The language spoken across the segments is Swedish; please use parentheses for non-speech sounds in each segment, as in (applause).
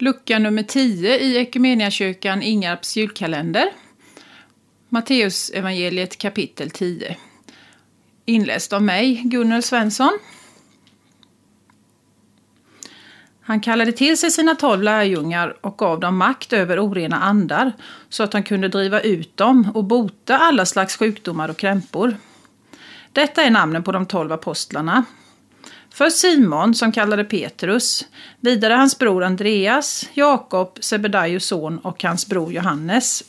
Lucka nummer 10 i Equmeniakyrkan Ingarps julkalender. Matteus evangeliet kapitel 10. Inläst av mig, Gunnel Svensson. Han kallade till sig sina tolv lärjungar och gav dem makt över orena andar så att de kunde driva ut dem och bota alla slags sjukdomar och krämpor. Detta är namnen på de tolv apostlarna. Först Simon, som kallade Petrus, vidare hans bror Andreas, Jakob, Sebedaios son och hans bror Johannes.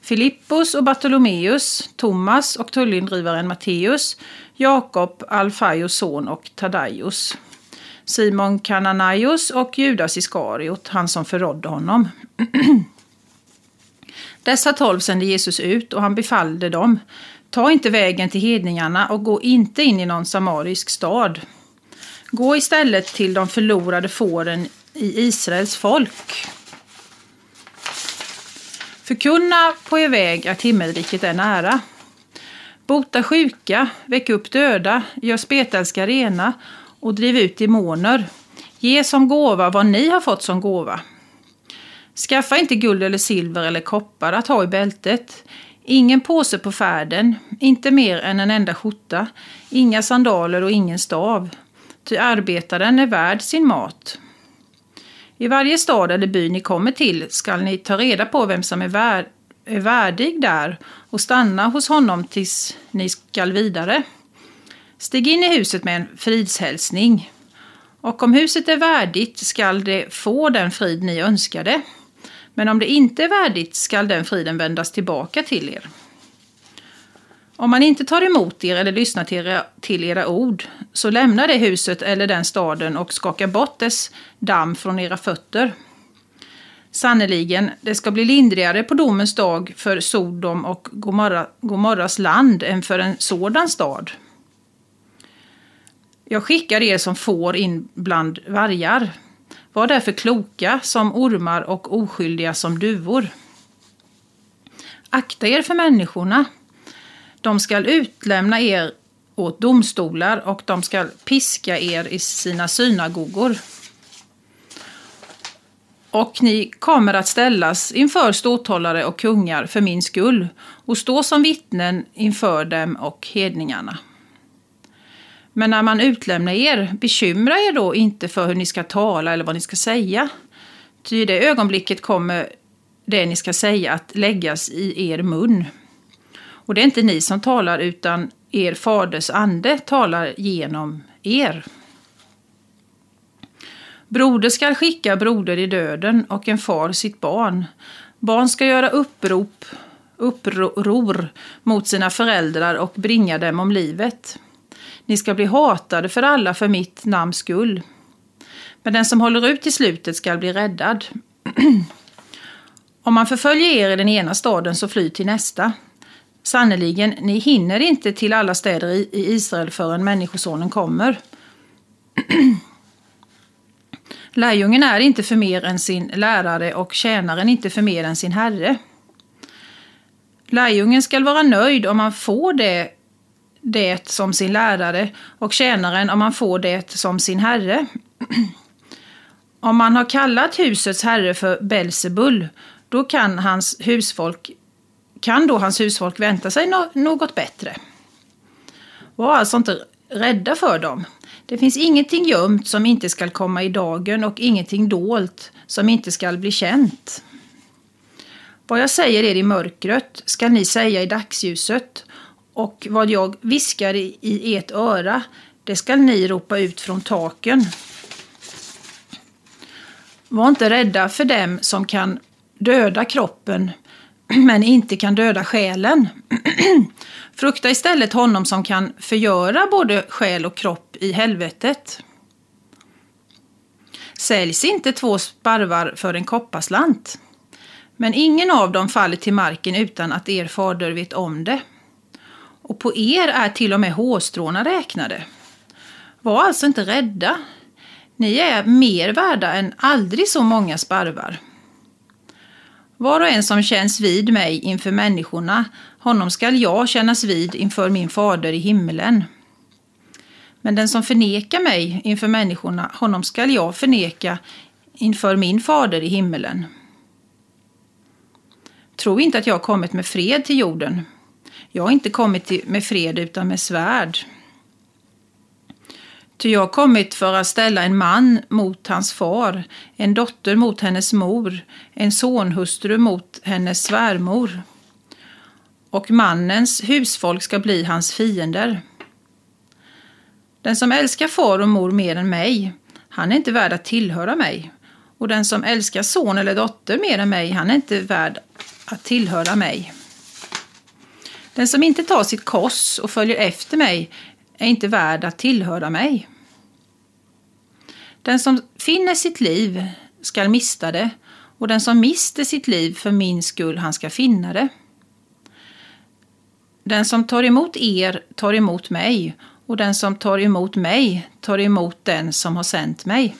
Filippus och Bartolomeus, Thomas och tullindrivaren Matteus, Jakob, Alfaios son och Tadaios. Simon Kananaios och Judas Iskariot, han som förrådde honom. (clears throat) Dessa tolv sände Jesus ut och han befallde dem. Ta inte vägen till hedningarna och gå inte in i någon samarisk stad. Gå istället till de förlorade fåren i Israels folk. Förkunna på er väg att himmelriket är nära. Bota sjuka, väck upp döda, gör spetälska rena och driv ut demoner. Ge som gåva vad ni har fått som gåva. Skaffa inte guld eller silver eller koppar att ha i bältet. Ingen påse på färden, inte mer än en enda skjorta, inga sandaler och ingen stav. Ty arbetaren är värd sin mat. I varje stad eller by ni kommer till skall ni ta reda på vem som är, värd, är värdig där och stanna hos honom tills ni skall vidare. Stig in i huset med en fridshälsning. Och om huset är värdigt skall det få den frid ni önskade. Men om det inte är värdigt skall den friden vändas tillbaka till er. Om man inte tar emot er eller lyssnar till era, till era ord, så lämna det huset eller den staden och skaka bort dess damm från era fötter. Sannerligen, det ska bli lindrigare på domens dag för Sodom och Gomorra, Gomorras land än för en sådan stad. Jag skickar er som får in bland vargar. Var därför kloka som ormar och oskyldiga som duvor. Akta er för människorna. De skall utlämna er åt domstolar och de skall piska er i sina synagogor. Och ni kommer att ställas inför ståthållare och kungar för min skull och stå som vittnen inför dem och hedningarna. Men när man utlämnar er, bekymra er då inte för hur ni ska tala eller vad ni ska säga. Ty i det ögonblicket kommer det ni ska säga att läggas i er mun. Och det är inte ni som talar utan er faders ande talar genom er. Broder skall skicka broder i döden och en far sitt barn. Barn ska göra upprop, uppror mot sina föräldrar och bringa dem om livet. Ni ska bli hatade för alla för mitt namns skull. Men den som håller ut till slutet skall bli räddad. (clears throat) Om man förföljer er i den ena staden så fly till nästa. Sannerligen, ni hinner inte till alla städer i Israel förrän Människosonen kommer. (clears throat) Lärjungen är inte för mer än sin lärare och tjänaren inte för mer än sin herre. Lärjungen skall vara nöjd om man får det det som sin lärare och tjänaren om man får det som sin herre. (clears throat) Om man har kallat husets herre för Belsebul, då kan hans husfolk kan då hans husfolk vänta sig något bättre. Var alltså inte rädda för dem. Det finns ingenting gömt som inte skall komma i dagen och ingenting dolt som inte skall bli känt. Vad jag säger er i mörkret skall ni säga i dagsljuset och vad jag viskar i, i ert öra, det skall ni ropa ut från taken. Var inte rädda för dem som kan döda kroppen, (clears throat) men inte kan döda själen. (clears throat) Frukta istället honom som kan förgöra både själ och kropp i helvetet. Säljs inte två sparvar för en kopparslant? Men ingen av dem faller till marken utan att er fader vet om det och på er är till och med hårstråna räknade. Var alltså inte rädda. Ni är mer värda än aldrig så många sparvar. Var och en som känns vid mig inför människorna, honom skall jag kännas vid inför min fader i himmelen. Men den som förnekar mig inför människorna, honom skall jag förneka inför min fader i himmelen. Tro inte att jag har kommit med fred till jorden. Jag har inte kommit med fred utan med svärd. Ty jag har kommit för att ställa en man mot hans far, en dotter mot hennes mor, en sonhustru mot hennes svärmor. Och mannens husfolk ska bli hans fiender. Den som älskar far och mor mer än mig, han är inte värd att tillhöra mig. Och den som älskar son eller dotter mer än mig, han är inte värd att tillhöra mig. Den som inte tar sitt kors och följer efter mig är inte värd att tillhöra mig. Den som finner sitt liv skall mista det och den som mister sitt liv för min skull, han ska finna det. Den som tar emot er tar emot mig och den som tar emot mig tar emot den som har sänt mig.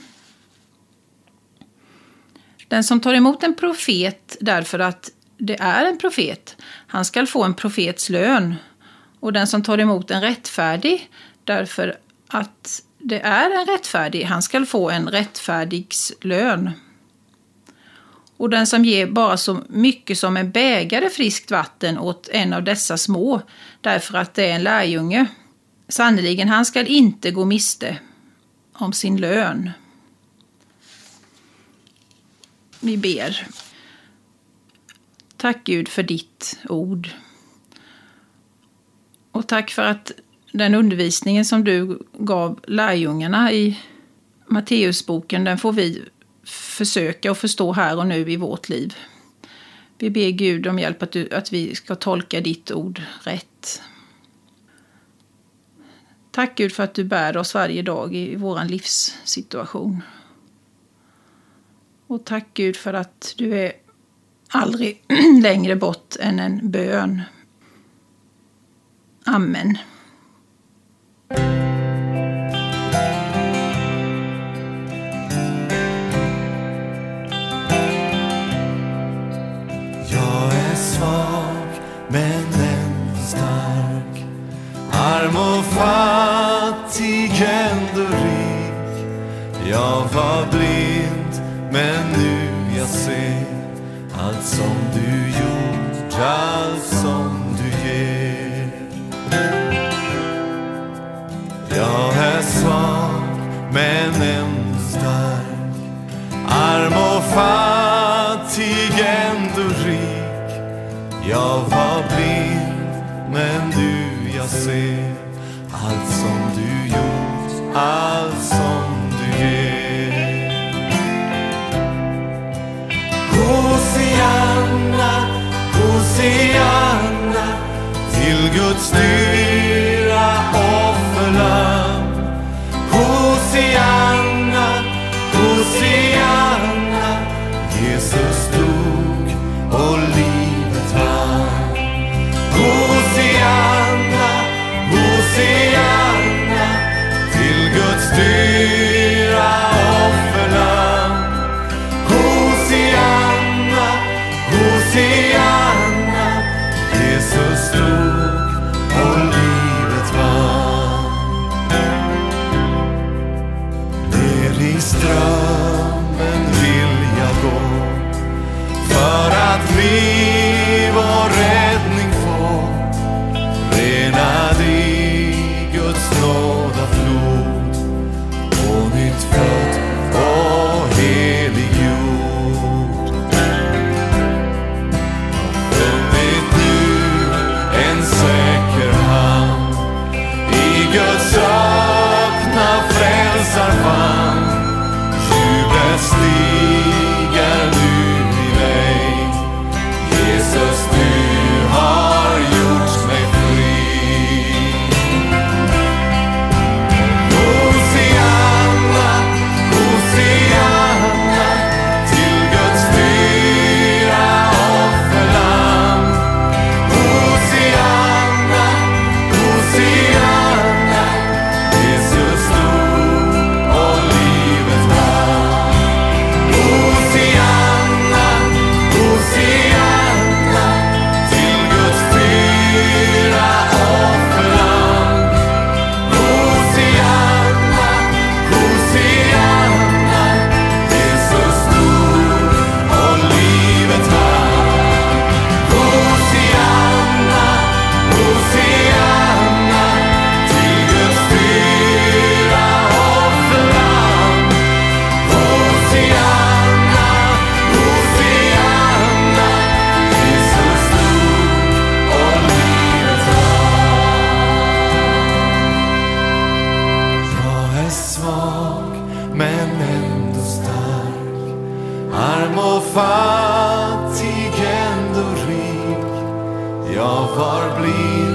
Den som tar emot en profet därför att det är en profet, han skall få en profets lön. Och den som tar emot en rättfärdig därför att det är en rättfärdig, han skall få en rättfärdigs lön. Och den som ger bara så mycket som en bägare friskt vatten åt en av dessa små, därför att det är en lärjunge, sannerligen, han skall inte gå miste om sin lön. Vi ber. Tack Gud för ditt ord. Och tack för att den undervisningen som du gav lärjungarna i Matteusboken, den får vi försöka att förstå här och nu i vårt liv. Vi ber Gud om hjälp att, du, att vi ska tolka ditt ord rätt. Tack Gud för att du bär oss varje dag i vår livssituation. Och tack Gud för att du är aldrig (clears throat) längre bort än en bön. Amen. Jag är svag men ändå stark. Arm och fattig ändå rik. Jag var blind men nu jag ser allt som du gjort, allt som du ger. Jag är svag men ändå stark. Arm och fattig ändå rik. Jag var blind men nu jag ser allt som du gjort, allt till sleep. Fattig ändå rik. Jag var blind